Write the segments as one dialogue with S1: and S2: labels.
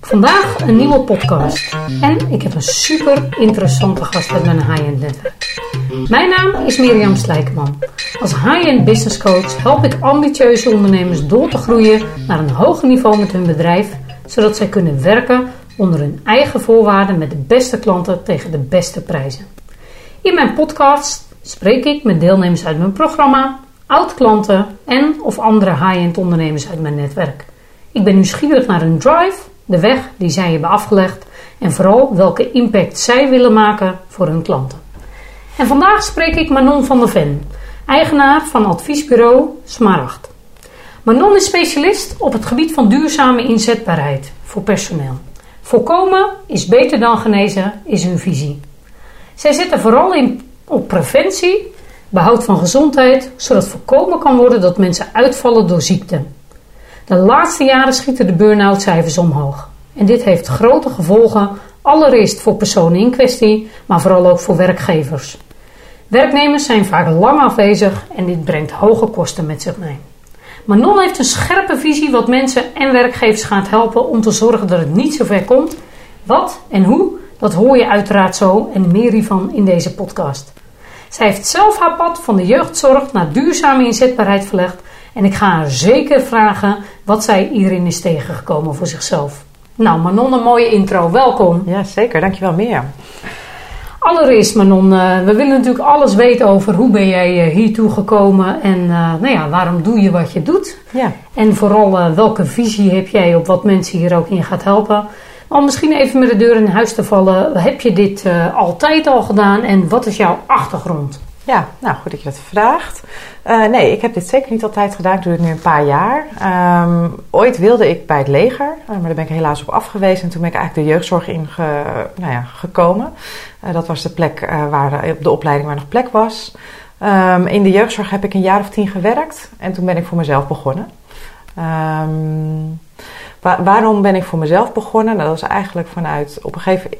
S1: Vandaag een nieuwe podcast. En ik heb een super interessante gast uit mijn high-end netwerk. Mijn naam is Mirjam Slijkman. Als high-end business coach help ik ambitieuze ondernemers door te groeien naar een hoger niveau met hun bedrijf, zodat zij kunnen werken onder hun eigen voorwaarden met de beste klanten tegen de beste prijzen. In mijn podcast spreek ik met deelnemers uit mijn programma, oud-klanten en of andere high-end ondernemers uit mijn netwerk. Ik ben nieuwsgierig naar hun drive, de weg die zij hebben afgelegd en vooral welke impact zij willen maken voor hun klanten. En vandaag spreek ik Manon van der Ven, eigenaar van adviesbureau Smaragd. Manon is specialist op het gebied van duurzame inzetbaarheid voor personeel. Voorkomen is beter dan genezen, is hun visie. Zij zetten vooral in op preventie, behoud van gezondheid, zodat voorkomen kan worden dat mensen uitvallen door ziekte. De laatste jaren schieten de burn-out cijfers omhoog. En dit heeft grote gevolgen, allereerst voor personen in kwestie, maar vooral ook voor werkgevers. Werknemers zijn vaak lang afwezig en dit brengt hoge kosten met zich mee. Manon heeft een scherpe visie wat mensen en werkgevers gaat helpen om te zorgen dat het niet zo ver komt. Wat en hoe, dat hoor je uiteraard zo en meer hiervan in deze podcast. Zij heeft zelf haar pad van de jeugdzorg naar duurzame inzetbaarheid verlegd en ik ga haar zeker vragen wat zij hierin is tegengekomen voor zichzelf. Nou, Manon, een mooie intro. Welkom.
S2: Ja, zeker. Dankjewel, Mirjam.
S1: Allereerst, Manon, uh, we willen natuurlijk alles weten over hoe ben jij uh, hiertoe gekomen en uh, nou ja, waarom doe je wat je doet.
S2: Ja.
S1: En vooral welke visie heb jij op wat mensen hier ook in gaat helpen. Om misschien even met de deur in huis te vallen, heb je dit altijd al gedaan en wat is jouw achtergrond?
S2: Ja, nou goed dat je dat vraagt. Uh, nee, ik heb dit zeker niet altijd gedaan. Ik doe het nu een paar jaar. Um, ooit wilde ik bij het leger, uh, maar daar ben ik helaas op afgewezen. En toen ben ik eigenlijk de jeugdzorg in nou ja, gekomen. Dat was de plek waar op de opleiding waar nog plek was. Um, in de jeugdzorg heb ik een jaar of tien gewerkt. En toen ben ik voor mezelf begonnen. Um, Wa waarom ben ik voor mezelf begonnen? Nou, dat was eigenlijk vanuit op een gegeven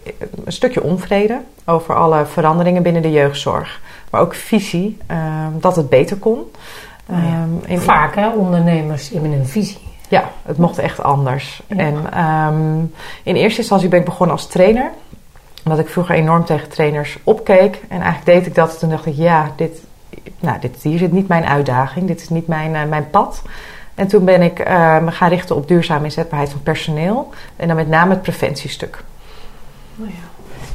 S2: een stukje onvrede over alle veranderingen binnen de jeugdzorg. Maar ook visie um, dat het beter kon.
S1: Ja, um, Vaak hè, ondernemers hebben een visie.
S2: Ja, het mocht echt anders. Ja. En um, in eerste instantie ben ik begonnen als trainer. Omdat ik vroeger enorm tegen trainers opkeek. En eigenlijk deed ik dat. Toen dacht ik, ja, dit, nou, dit, hier zit niet mijn uitdaging. Dit is niet mijn, uh, mijn pad. En toen ben ik uh, me gaan richten op duurzame inzetbaarheid van personeel. En dan met name het preventiestuk.
S1: Oh ja.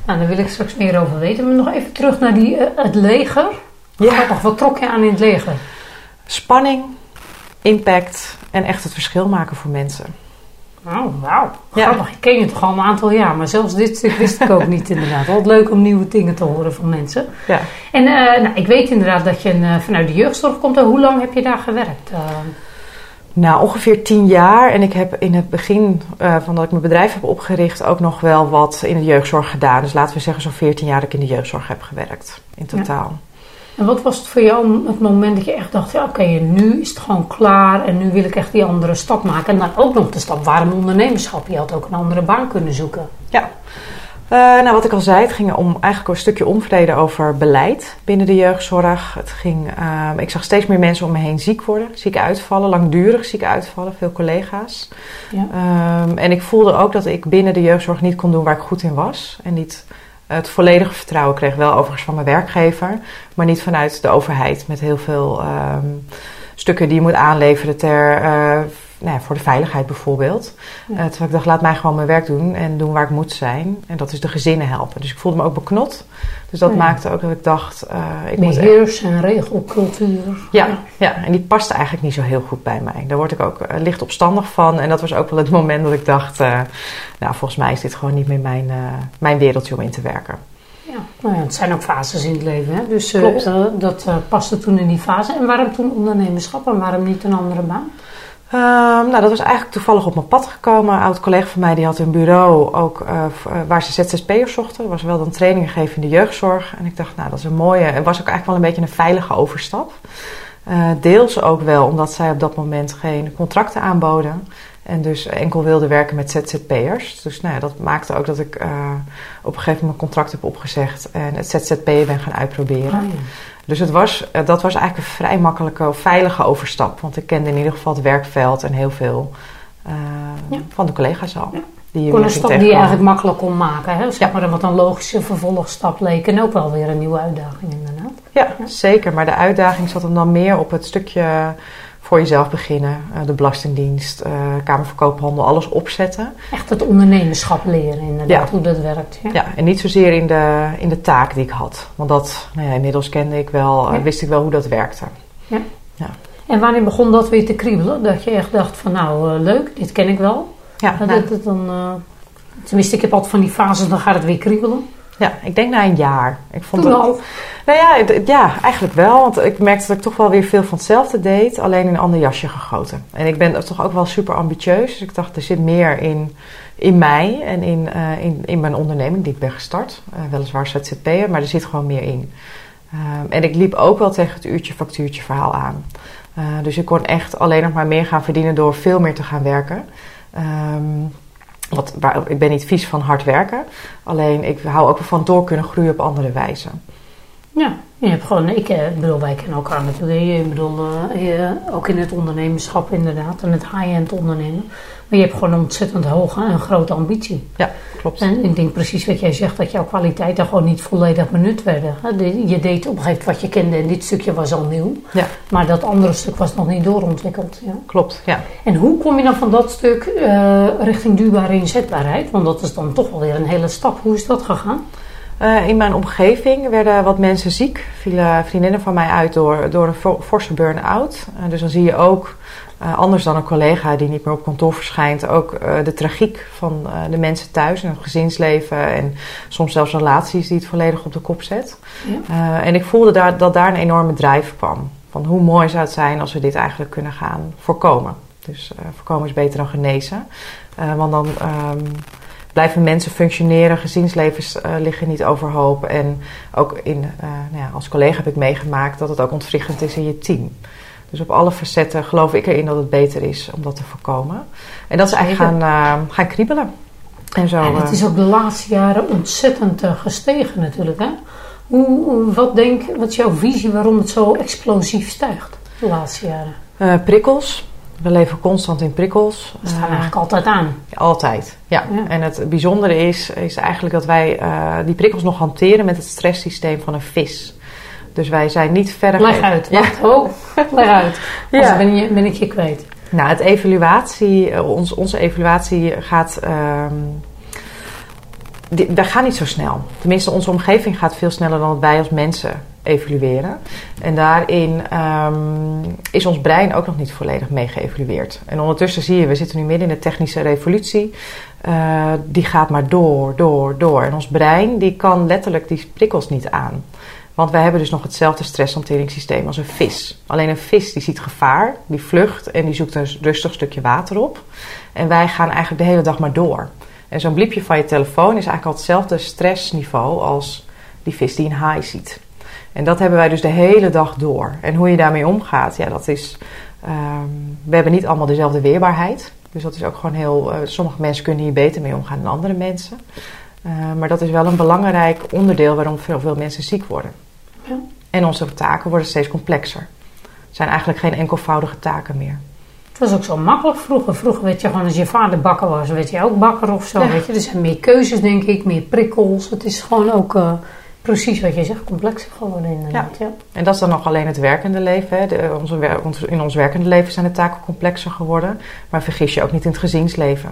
S1: Nou, daar wil ik straks meer over weten. Maar nog even terug naar die, uh, het leger. Ja. Grappig, wat trok je aan in het leger?
S2: Spanning, impact en echt het verschil maken voor mensen.
S1: Oh, wauw. Grappig. Ja. Ik ken je toch al een aantal jaar. Maar zelfs dit stuk wist ik ook niet inderdaad. Wat leuk om nieuwe dingen te horen van mensen.
S2: Ja.
S1: En uh, nou, ik weet inderdaad dat je vanuit de jeugdzorg komt. Hoe lang heb je daar gewerkt? Uh,
S2: nou, ongeveer tien jaar. En ik heb in het begin uh, van dat ik mijn bedrijf heb opgericht ook nog wel wat in de jeugdzorg gedaan. Dus laten we zeggen zo'n 14 jaar dat ik in de jeugdzorg heb gewerkt in totaal. Ja.
S1: En wat was het voor jou het moment dat je echt dacht, ja oké, okay, nu is het gewoon klaar en nu wil ik echt die andere stap maken. En dan ook nog de stap, waarom ondernemerschap? Je had ook een andere baan kunnen zoeken.
S2: Ja. Uh, nou, wat ik al zei, het ging om eigenlijk een stukje onvrede over beleid binnen de jeugdzorg. Het ging, uh, ik zag steeds meer mensen om me heen ziek worden, ziek uitvallen, langdurig ziek uitvallen, veel collega's. Ja. Um, en ik voelde ook dat ik binnen de jeugdzorg niet kon doen waar ik goed in was. En niet het volledige vertrouwen kreeg, wel overigens van mijn werkgever, maar niet vanuit de overheid met heel veel um, stukken die je moet aanleveren ter. Uh, nou ja, voor de veiligheid bijvoorbeeld. Ja. Uh, terwijl ik dacht, laat mij gewoon mijn werk doen en doen waar ik moet zijn. En dat is de gezinnen helpen. Dus ik voelde me ook beknot. Dus dat ja. maakte ook dat ik dacht... Uh, ik
S1: Beheers en regelcultuur.
S2: Ja, ja, en die paste eigenlijk niet zo heel goed bij mij. Daar word ik ook uh, licht opstandig van. En dat was ook wel het moment dat ik dacht... nou, volgens mij is dit gewoon niet meer mijn, mijn wereldje om in te werken.
S1: Ja, nou ja, het zijn ook fases in het leven. Hè? Dus dat paste toen in die fase. En waarom toen ondernemerschap en waarom niet een andere baan?
S2: Um, nou, dat was eigenlijk toevallig op mijn pad gekomen. Een oud collega van mij die had een bureau ook, uh, waar ze ZZP'ers zochten. Was wel dan trainingen gegeven in de jeugdzorg. En ik dacht, nou, dat is een mooie. Het was ook eigenlijk wel een beetje een veilige overstap. Uh, deels ook wel omdat zij op dat moment geen contracten aanboden. En dus enkel wilde werken met ZZP'ers. Dus nou ja, dat maakte ook dat ik uh, op een gegeven moment mijn contract heb opgezegd en het ZZP'en ben gaan uitproberen.
S1: Ja.
S2: Dus het was, uh, dat was eigenlijk een vrij makkelijke, veilige overstap. Want ik kende in ieder geval het werkveld en heel veel uh, ja. van de collega's al.
S1: Die kon een stap die je eigenlijk makkelijk kon maken. Hè? Zeg maar wat een logische vervolgstap leek. En ook wel weer een nieuwe uitdaging inderdaad.
S2: Ja, ja, zeker. Maar de uitdaging zat hem dan meer op het stukje voor jezelf beginnen. Uh, de Belastingdienst, uh, Kamer van Koophandel, alles opzetten.
S1: Echt het ondernemerschap leren inderdaad, ja. hoe dat werkt. Ja.
S2: ja, en niet zozeer in de, in de taak die ik had. Want dat, nou ja, inmiddels kende ik wel, ja. wist ik wel hoe dat werkte.
S1: Ja. ja. En wanneer begon dat weer te kriebelen? Dat je echt dacht van nou, uh, leuk, dit ken ik wel. Ja, dat, nou, dat, dan, tenminste, ik heb altijd van die fases, dan gaat het weer kriebelen.
S2: Ja, ik denk na een jaar. Ik vond
S1: Toen al?
S2: Nou ja, ja, eigenlijk wel. Want ik merkte dat ik toch wel weer veel van hetzelfde deed, alleen in een ander jasje gegoten. En ik ben toch ook wel super ambitieus. Dus ik dacht, er zit meer in, in mij en in, uh, in, in mijn onderneming die ik ben gestart. Uh, weliswaar ZZP'er, maar er zit gewoon meer in. Uh, en ik liep ook wel tegen het uurtje factuurtje verhaal aan. Uh, dus ik kon echt alleen nog maar meer gaan verdienen door veel meer te gaan werken. Um, wat, ik ben niet vies van hard werken. Alleen ik hou ook van door kunnen groeien op andere wijze.
S1: Ja, je hebt gewoon, ik bedoel, wij kennen elkaar natuurlijk. Ik bedoel, uh, ook in het ondernemerschap inderdaad. En het high-end ondernemen. Maar je hebt gewoon een ontzettend hoge en grote ambitie.
S2: Ja, klopt.
S1: En ik denk precies wat jij zegt, dat jouw kwaliteiten gewoon niet volledig benut werden. Je deed op een gegeven moment wat je kende en dit stukje was al nieuw.
S2: Ja.
S1: Maar dat andere stuk was nog niet doorontwikkeld. Ja.
S2: Klopt, ja.
S1: En hoe kom je dan van dat stuk uh, richting duurbare inzetbaarheid? Want dat is dan toch wel weer een hele stap. Hoe is dat gegaan?
S2: Uh, in mijn omgeving werden wat mensen ziek. Vielen vriendinnen van mij uit door, door een forse burn-out. Uh, dus dan zie je ook, uh, anders dan een collega die niet meer op kantoor verschijnt, ook de tragiek van de mensen thuis en het gezinsleven. En soms zelfs relaties die het volledig op de kop zet. Ja. en ik voelde daar, dat daar een enorme drijf kwam. Van hoe mooi zou het zijn als we dit eigenlijk kunnen gaan voorkomen. Dus voorkomen is beter dan genezen. want dan. Um, blijven mensen functioneren, gezinslevens uh, liggen niet overhoop. En ook in, uh, nou ja, als collega heb ik meegemaakt dat het ook ontwrichtend is in je team. Dus op alle facetten geloof ik erin dat het beter is om dat te voorkomen. En dat is eigenlijk gaan, uh, gaan kriebelen. En, zo,
S1: en het is ook de laatste jaren ontzettend gestegen natuurlijk. Hè? Hoe, wat, denk, wat is jouw visie waarom het zo explosief stijgt de laatste jaren?
S2: prikkels. We leven constant in prikkels.
S1: We staan uh, eigenlijk altijd aan.
S2: Altijd, ja. ja. En het bijzondere is, is eigenlijk dat wij uh, die prikkels nog hanteren met het stresssysteem van een vis. Dus wij zijn niet verder...
S1: Leg uit, ja. wacht, oh, leg uit. Ja. ben, je, ben ik je kwijt.
S2: Nou, het evaluatie, ons, onze evaluatie gaat... Um, die, dat gaat niet zo snel. Tenminste, onze omgeving gaat veel sneller dan wij als mensen evalueren. En daarin um, is ons brein ook nog niet volledig mee geëvalueerd. En ondertussen zie je, we zitten nu midden in de technische revolutie. Uh, die gaat maar door, door, door. En ons brein die kan letterlijk die prikkels niet aan. Want wij hebben dus nog hetzelfde stresshanteringssysteem als een vis. Alleen een vis die ziet gevaar, die vlucht en die zoekt een rustig stukje water op. En wij gaan eigenlijk de hele dag maar door. En zo'n bliepje van je telefoon is eigenlijk al hetzelfde stressniveau als die vis die een high ziet. En dat hebben wij dus de hele dag door. En hoe je daarmee omgaat, ja, dat is. Um, we hebben niet allemaal dezelfde weerbaarheid. Dus dat is ook gewoon heel. Uh, sommige mensen kunnen hier beter mee omgaan dan andere mensen. Uh, maar dat is wel een belangrijk onderdeel waarom veel, veel mensen ziek worden. Ja. En onze taken worden steeds complexer. Het zijn eigenlijk geen enkelvoudige taken meer.
S1: Het was ook zo makkelijk vroeger. Vroeger weet je gewoon, als je vader bakker was, weet je ook bakker of zo. Ja. Weet je. Er zijn meer keuzes, denk ik, meer prikkels. Het is gewoon ook. Uh, Precies wat je zegt, complexer geworden inderdaad. Ja. ja.
S2: En dat is dan nog alleen het werkende leven. Hè. De, onze, in ons werkende leven zijn de taken complexer geworden. Maar vergis je ook niet in het gezinsleven.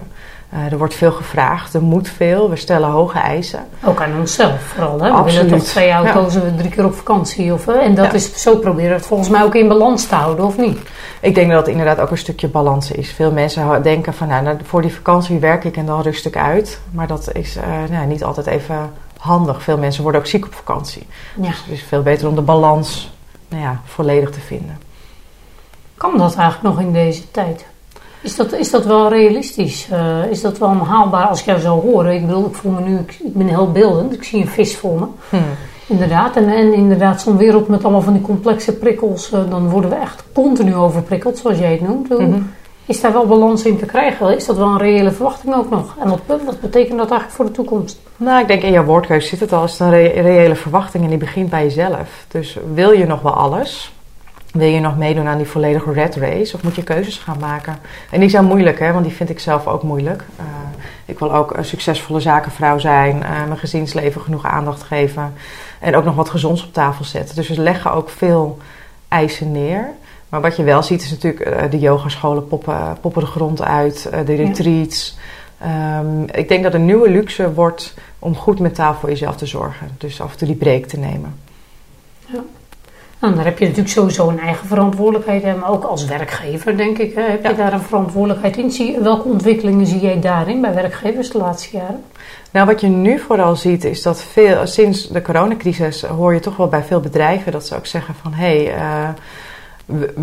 S2: Uh, er wordt veel gevraagd, er moet veel, we stellen hoge eisen.
S1: Ook aan onszelf vooral. Hè? We Absoluut. willen toch twee auto's ja. drie keer op vakantie. Of, en dat ja. is, zo proberen we het volgens mij ook in balans te houden, of niet?
S2: Ik denk dat het inderdaad ook een stukje balans is. Veel mensen denken van nou, voor die vakantie werk ik en dan rust ik uit. Maar dat is uh, nou, niet altijd even handig. Veel mensen worden ook ziek op vakantie. Ja. Dus het is veel beter om de balans nou ja, volledig te vinden.
S1: Kan dat eigenlijk nog in deze tijd? Is dat, is dat wel realistisch? Uh, is dat wel haalbaar als ik jou zou horen? Ik bedoel, ik voel me nu, ik, ik ben heel beeldend. Ik zie een vis voor me. Hmm. Inderdaad. En, en inderdaad, zo'n wereld met allemaal van die complexe prikkels. Uh, dan worden we echt continu overprikkeld, zoals jij het noemt. Mm -hmm. Is daar wel balans in te krijgen? Is dat wel een reële verwachting ook nog? En wat, wat betekent dat eigenlijk voor de toekomst?
S2: Nou, ik denk in jouw woordkeuze zit het al. Is een reële verwachting en die begint bij jezelf. Dus wil je nog wel alles? Wil je nog meedoen aan die volledige red race? Of moet je keuzes gaan maken? En die zijn moeilijk, hè? want die vind ik zelf ook moeilijk. Uh, ik wil ook een succesvolle zakenvrouw zijn. Uh, mijn gezinsleven genoeg aandacht geven. En ook nog wat gezonds op tafel zetten. Dus we leggen ook veel eisen neer. Maar wat je wel ziet is natuurlijk uh, de yogascholen poppen, poppen de grond uit. de retreats. Ja. Um, ik denk dat een nieuwe luxe wordt om goed mentaal voor jezelf te zorgen. Dus af en toe die break te nemen.
S1: Ja. Nou, daar heb je natuurlijk sowieso een eigen verantwoordelijkheid. Maar ook als werkgever, denk ik, heb je daar een verantwoordelijkheid in. Zie, welke ontwikkelingen zie jij daarin bij werkgevers de laatste jaren?
S2: Nou, wat je nu vooral ziet is dat veel, sinds de coronacrisis hoor je toch wel bij veel bedrijven dat ze ook zeggen van hé, hey, uh,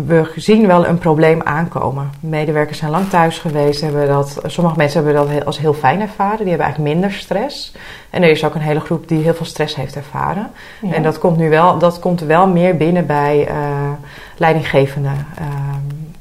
S2: we, zien wel een probleem aankomen. Medewerkers zijn lang thuis geweest. Hebben dat, sommige mensen hebben dat als heel fijn ervaren. Die hebben eigenlijk minder stress. En er is ook een hele groep die heel veel stress heeft ervaren. Ja. En dat komt nu wel, dat komt wel meer binnen bij uh, leidinggevenden. Uh,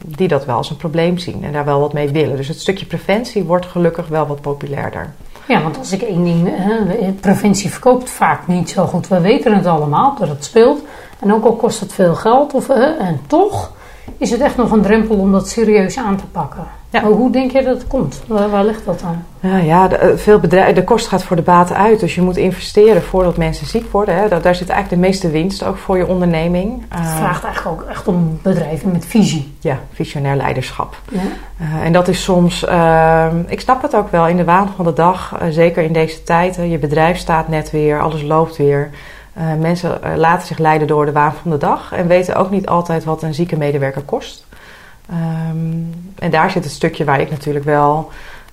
S2: die dat wel als een probleem zien en daar wel wat mee willen. Dus het stukje preventie wordt gelukkig wel wat populairder.
S1: Ja, want als ik één ding. Hè, preventie verkoopt vaak niet zo goed. We weten het allemaal dat het speelt. En ook al kost het veel geld, of, uh, en toch is het echt nog een drempel om dat serieus aan te pakken. Ja. Maar hoe denk je dat het komt? Waar, waar ligt dat dan?
S2: Ja, ja de, veel bedrijven, de kost gaat voor de baten uit. Dus je moet investeren voordat mensen ziek worden. Hè. Daar, daar zit eigenlijk de meeste winst ook voor je onderneming.
S1: Het uh, vraagt eigenlijk ook echt om bedrijven met visie.
S2: Ja, visionair leiderschap. Ja. Uh, en dat is soms, uh, ik snap het ook wel, in de waan van de dag. zeker in deze tijd. je bedrijf staat net weer, alles loopt weer. Uh, mensen uh, laten zich leiden door de waan van de dag en weten ook niet altijd wat een zieke medewerker kost. Um, en daar zit het stukje waar ik natuurlijk wel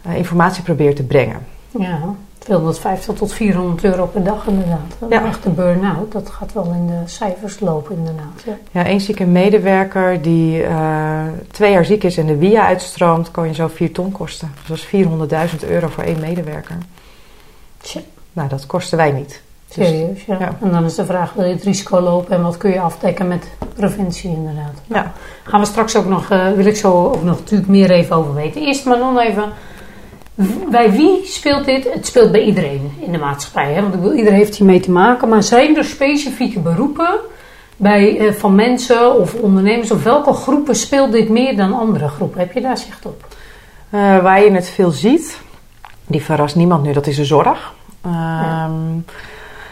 S2: uh, informatie probeer te brengen.
S1: Ja, 250 tot 400 euro per dag inderdaad. Ja. Echt een burn-out, dat gaat wel in de cijfers lopen inderdaad. Ja,
S2: ja één zieke medewerker die twee jaar ziek is en de via uitstroomt, kan je zo 4 ton kosten. Dus dat is 400.000 euro voor één medewerker.
S1: Tja.
S2: Nou, dat kosten wij niet.
S1: Serieus, ja. ja. En dan is de vraag, wil je het risico lopen en wat kun je afdekken met preventie inderdaad.
S2: Ja.
S1: Gaan we straks ook nog, uh, wil ik zo ook nog natuurlijk meer even over weten. Eerst maar dan even, bij wie speelt dit? Het speelt bij iedereen in de maatschappij, hè? want ik wil, iedereen heeft hiermee te maken. Maar zijn er specifieke beroepen bij, uh, van mensen of ondernemers of welke groepen speelt dit meer dan andere groepen? Heb je daar zicht op?
S2: Uh, waar je het veel ziet, die verrast niemand nu, dat is de zorg. Ja.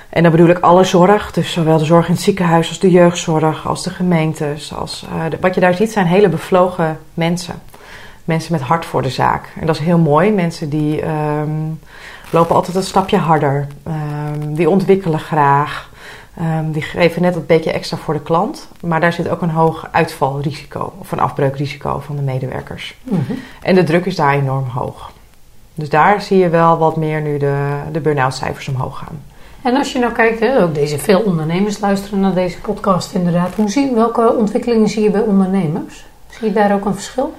S2: En dan bedoel ik alle zorg, dus zowel de zorg in het ziekenhuis als de jeugdzorg, als de gemeentes. Als, uh, de, wat je daar ziet zijn hele bevlogen mensen. Mensen met hart voor de zaak. En dat is heel mooi. Mensen die um, lopen altijd een stapje harder. Um, die ontwikkelen graag. Um, die geven net een beetje extra voor de klant. Maar daar zit ook een hoog uitvalrisico of een afbreukrisico van de medewerkers. Mm -hmm. En de druk is daar enorm hoog. Dus daar zie je wel wat meer nu de, de burn-out cijfers omhoog gaan.
S1: En als je nou kijkt, hè, ook deze veel ondernemers luisteren naar deze podcast inderdaad. Hoe zie, welke ontwikkelingen zie je bij ondernemers? Zie je daar ook een verschil?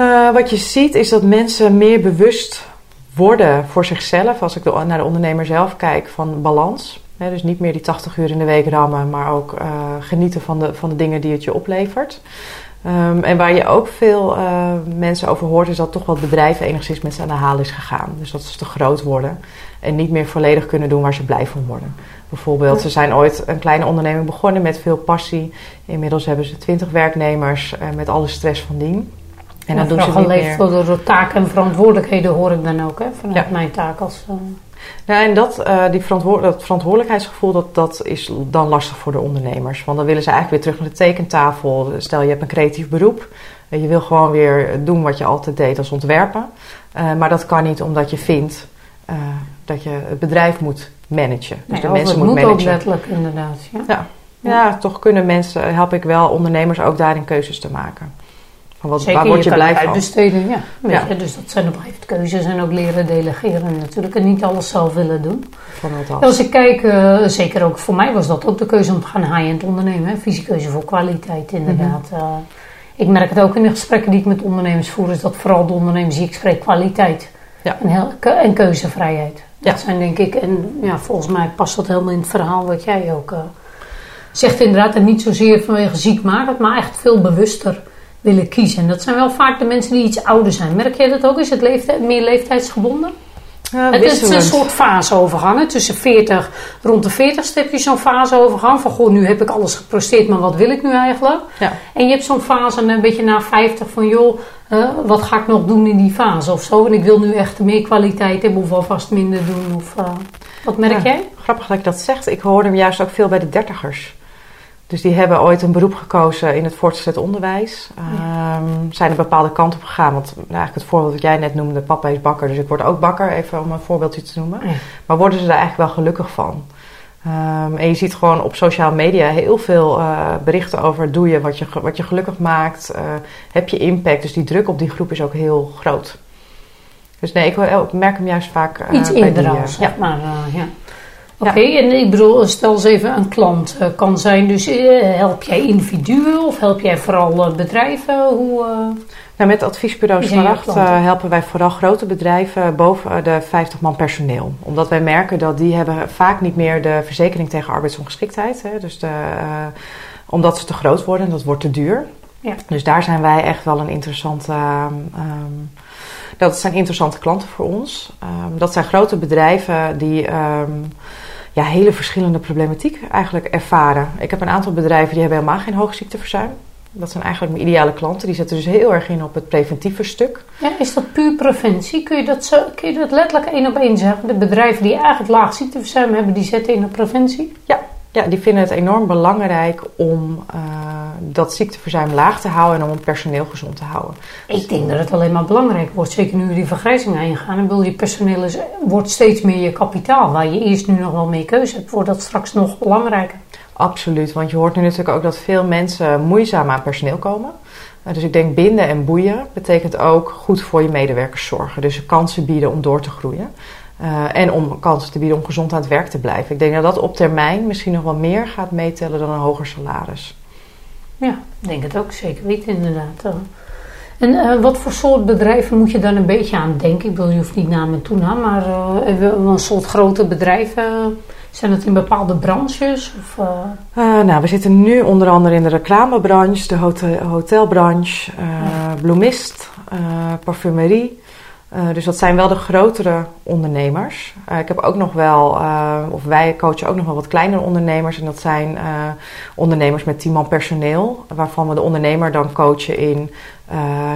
S2: Uh, wat je ziet is dat mensen meer bewust worden voor zichzelf. Als ik naar de ondernemer zelf kijk, van balans. Dus niet meer die 80 uur in de week rammen, maar ook uh, genieten van de, van de dingen die het je oplevert. Um, en waar je ook veel uh, mensen over hoort, is dat toch wat bedrijven enigszins met ze aan de haal is gegaan. Dus dat ze te groot worden en niet meer volledig kunnen doen waar ze blij van worden. Bijvoorbeeld, ze zijn ooit een kleine onderneming begonnen met veel passie. Inmiddels hebben ze twintig werknemers uh, met alle stress van dien.
S1: En dan doen ze niet meer... door taken en verantwoordelijkheden hoor ik dan ook, hè, vanuit ja. mijn taak als... Uh...
S2: Nou, en dat, uh, die verantwoord dat verantwoordelijkheidsgevoel, dat, dat is dan lastig voor de ondernemers. Want dan willen ze eigenlijk weer terug naar de tekentafel. Stel, je hebt een creatief beroep. Je wil gewoon weer doen wat je altijd deed als ontwerpen. Uh, maar dat kan niet omdat je vindt uh, dat je het bedrijf moet managen.
S1: Dus nee, de mensen moet, moet managen. ook letterlijk, inderdaad. Ja.
S2: Ja. ja. ja. toch kunnen mensen, help ik wel ondernemers ook daarin keuzes te maken.
S1: Wat, Zeker, waar word je, je blij van? Uitbesteden, ja. ja. Je, dus dat zijn op een gegeven keuzes en ook leren delegeren natuurlijk. En niet alles zelf willen doen.
S2: Het
S1: Als ik kijk, uh, zeker ook voor mij was dat ook de keuze om te gaan high-end ondernemen. Fysieke keuze voor kwaliteit inderdaad. Mm -hmm. uh, ik merk het ook in de gesprekken die ik met ondernemers voer. Is dat vooral de ondernemers die ik spreek kwaliteit. Ja. En, heel, en keuzevrijheid. Ja. Dat zijn denk ik, en ja, volgens mij past dat helemaal in het verhaal wat jij ook uh, zegt inderdaad. En niet zozeer vanwege ziekmakend, maar echt veel bewuster willen kiezen. En dat zijn wel vaak de mensen die iets ouder zijn. Merk jij dat ook? Is het leeftijd, meer leeftijdsgebonden?
S2: Ja,
S1: het is een soort faseovergang. Tussen 40, rond de 40 heb je zo'n faseovergang. Van goh, nu heb ik alles gepresteerd, maar wat wil ik nu eigenlijk?
S2: Ja.
S1: En je hebt zo'n fase een beetje na 50 van joh, eh, wat ga ik nog doen in die fase of zo? En ik wil nu echt meer kwaliteit hebben of alvast minder doen. Of, eh, wat merk
S2: Ja.
S1: jij?
S2: Grappig dat je dat zegt. Ik hoorde hem juist ook veel bij de dertigers. Dus die hebben ooit een beroep gekozen in het voortgezet onderwijs. Ehm, zijn een bepaalde kant op gegaan. Want nou, eigenlijk het voorbeeld wat jij net noemde, papa is bakker. Dus ik word ook bakker, even om een voorbeeldje te noemen.
S1: Ja.
S2: Maar worden ze daar eigenlijk wel gelukkig van? Ehm, en je ziet gewoon op sociale media heel veel eh, berichten over doe je wat, je wat je gelukkig maakt. eh, heb je impact. Dus die druk op die groep is ook heel groot. Dus nee, ik, merk hem juist vaak eh,
S1: Iets
S2: bij
S1: eerder
S2: die, eh,
S1: zeg
S2: ja.
S1: Ja. Oké, en ik bedoel, stel eens even een klant eh, kan zijn. Dus eh, help jij individuen of help jij vooral eh, bedrijven? Hoe,
S2: Nou, met adviesbureau Smaragd helpen wij vooral grote bedrijven boven de 50 man personeel. Omdat wij merken dat die hebben vaak niet meer de verzekering tegen arbeidsongeschiktheid. Hè, dus de, omdat ze te groot worden en dat wordt te duur.
S1: Ja.
S2: Dus daar zijn wij echt wel een interessante... ehm, dat zijn interessante klanten voor ons. Ehm, dat zijn grote bedrijven die... ehm, ja, hele verschillende problematiek eigenlijk ervaren. Ik heb een aantal bedrijven die hebben helemaal geen hoogziekteverzuim. Dat zijn eigenlijk mijn ideale klanten. Die zetten dus heel erg in op het preventieve stuk.
S1: ja, is dat puur preventie? Kun je dat, zo, kun je dat letterlijk één op één zeggen? De bedrijven die eigenlijk laag ziekteverzuim hebben, die zetten in op preventie?
S2: Ja, die vinden het enorm belangrijk om eh, dat ziekteverzuim laag te houden en om het personeel gezond te houden.
S1: Ik denk dat het alleen maar belangrijk wordt. Zeker nu we die vergrijzing aangaan. Ik bedoel, je personeel is, wordt steeds meer je kapitaal. Waar je eerst nu nog wel meer keuze hebt, wordt dat straks nog belangrijker.
S2: Absoluut, want je hoort nu natuurlijk ook dat veel mensen moeizaam aan personeel komen. Eh, dus ik denk binden en boeien betekent ook goed voor je medewerkers zorgen. Dus kansen bieden om door te groeien. Eh, en om kansen te bieden om gezond aan het werk te blijven. Ik denk dat dat op termijn misschien nog wel meer gaat meetellen dan een hoger salaris.
S1: Ja, ik denk het ook zeker weten inderdaad. En eh, wat voor soort bedrijven moet je dan een beetje aan denken? Ik bedoel, je hoeft niet naam en toenaam, maar even een soort grote bedrijven. Zijn dat in bepaalde branches? Of,
S2: nou, we zitten nu onder andere in de reclamebranche, de hotel, hotelbranche, eh, bloemist, parfumerie. Eh, dus dat zijn wel de grotere ondernemers. Eh, ik heb ook nog wel, eh, of wij coachen ook nog wel wat kleinere ondernemers. En dat zijn ondernemers met 10 man personeel. Waarvan we de ondernemer dan coachen in,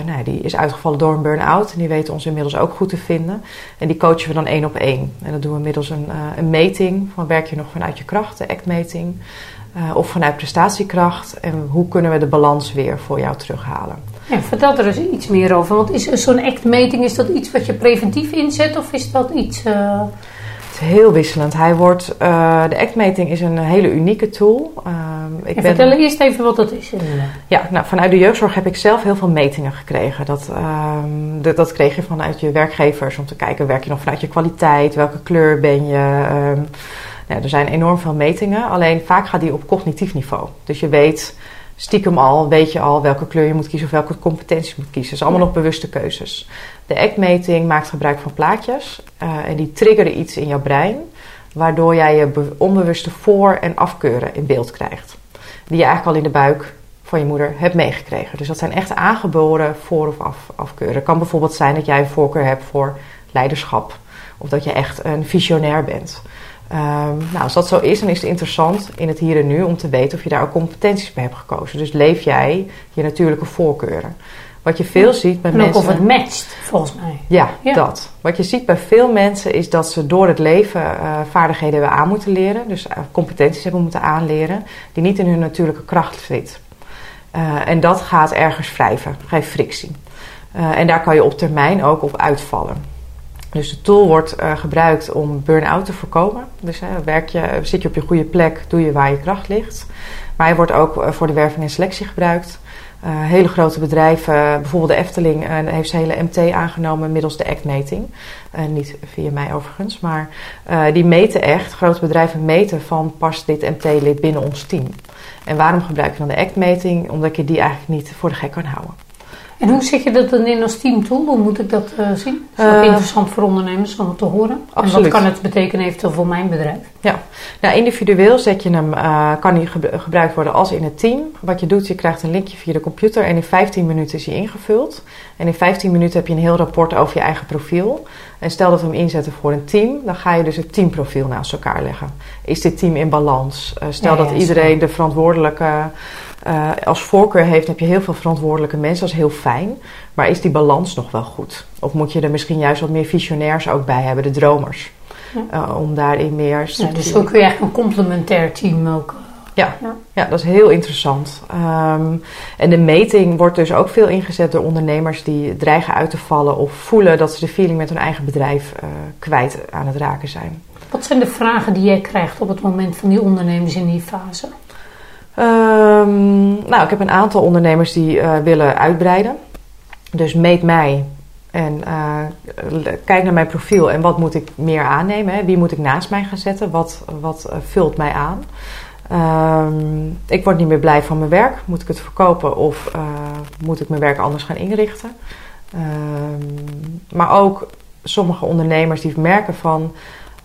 S2: nou, die is uitgevallen door een burn-out. En die weten ons inmiddels ook goed te vinden. En die coachen we dan één op één. En dat doen we middels een, een meting. Van werk je nog vanuit je kracht, de ACT-meting. of vanuit prestatiekracht. En hoe kunnen we de balans weer voor jou terughalen.
S1: Ja, vertel er eens iets meer over. Want is zo'n act-meting, is dat iets wat je preventief inzet? Of is dat iets... eh,
S2: Het is heel wisselend. Hij wordt, eh, de ACT-meting is een hele unieke tool. Ehm, ik ben-
S1: vertel eerst even wat dat is. inderdaad.
S2: Ja, nou, vanuit de jeugdzorg heb ik zelf heel veel metingen gekregen. Dat, ehm, dat, dat kreeg je vanuit je werkgevers om te kijken, werk je nog vanuit je kwaliteit? Welke kleur ben je? Ehm, nou, er zijn enorm veel metingen, alleen vaak gaat die op cognitief niveau. Dus je weet stiekem al, weet je al welke kleur je moet kiezen of welke competenties je moet kiezen. Dat is allemaal nog bewuste keuzes. De ACT-meting maakt gebruik van plaatjes eh, en die triggeren iets in jouw brein, waardoor jij je be- onbewuste voor- en afkeuren in beeld krijgt. Die je eigenlijk al in de buik van je moeder hebt meegekregen. Dus dat zijn echt aangeboren voor- of af, afkeuren. Het kan bijvoorbeeld zijn dat jij een voorkeur hebt voor leiderschap. Of dat je echt een visionair bent. Ehm, nou, als dat zo is, dan is het interessant in het hier en nu om te weten of je daar ook competenties bij hebt gekozen. Dus leef jij je natuurlijke voorkeuren. Wat je veel ziet bij
S1: En ook
S2: mensen.
S1: of het matcht, volgens mij.
S2: Ja,
S1: Ja.
S2: dat. Wat je ziet bij veel mensen is dat ze door het leven eh, vaardigheden hebben aan moeten leren. Dus eh, competenties hebben moeten aanleren die niet in hun natuurlijke kracht zit. Eh, en dat gaat ergens wrijven, geeft frictie. En daar kan je op termijn ook op uitvallen. Dus de tool wordt eh, gebruikt om burn-out te voorkomen. Dus hè, werk je, zit je op je goede plek, doe je waar je kracht ligt. Maar hij wordt ook eh, voor de werving en selectie gebruikt. Eh, hele grote bedrijven, bijvoorbeeld de Efteling, eh, heeft zijn hele MT aangenomen middels de ACT-meting. Eh, niet via mij overigens, maar eh, die meten echt, grote bedrijven meten van past dit MT-lid binnen ons team. En waarom gebruik je dan de ACT-meting? Omdat je die eigenlijk niet voor de gek kan houden.
S1: En hoe zet je dat dan in als teamtool? Hoe moet ik dat uh, zien? Is dat
S2: Uh,
S1: interessant voor ondernemers om het te horen? En wat kan het betekenen eventueel voor mijn bedrijf?
S2: Ja, nou, individueel zet je hem, eh, kan hij gebru- gebruikt worden als in het team. Wat je doet, je krijgt een linkje via de computer en in 15 minuten is hij ingevuld. En in 15 minuten heb je een heel rapport over je eigen profiel. En stel dat we hem inzetten voor een team, dan ga je dus het teamprofiel naast elkaar leggen. Is dit team in balans? Eh, stel
S1: Ja,
S2: dat iedereen de verantwoordelijke eh, als voorkeur heeft, heb je heel veel verantwoordelijke mensen, dat is heel fijn. Maar is die balans nog wel goed? Of moet je er misschien juist wat meer visionairs ook bij hebben, de dromers?
S1: Ja.
S2: Eh, om daarin meer
S1: Ja, dus zo kun je eigenlijk een complementair team ook.
S2: Ja.
S1: Ja.
S2: ja, dat is heel interessant. Ehm, en de meting wordt dus ook veel ingezet door ondernemers die dreigen uit te vallen of voelen dat ze de feeling met hun eigen bedrijf eh, kwijt aan het raken zijn.
S1: Wat zijn de vragen die jij krijgt op het moment van die ondernemers in die fase?
S2: Ehm, nou, ik heb een aantal ondernemers die eh, willen uitbreiden. Dus meet mij en eh, kijk naar mijn profiel en wat moet ik meer aannemen. Wie moet ik naast mij gaan zetten? Wat, wat eh, vult mij aan? Ehm, ik word niet meer blij van mijn werk. Moet ik het verkopen of moet ik mijn werk anders gaan inrichten? Ehm, maar ook sommige ondernemers die merken van...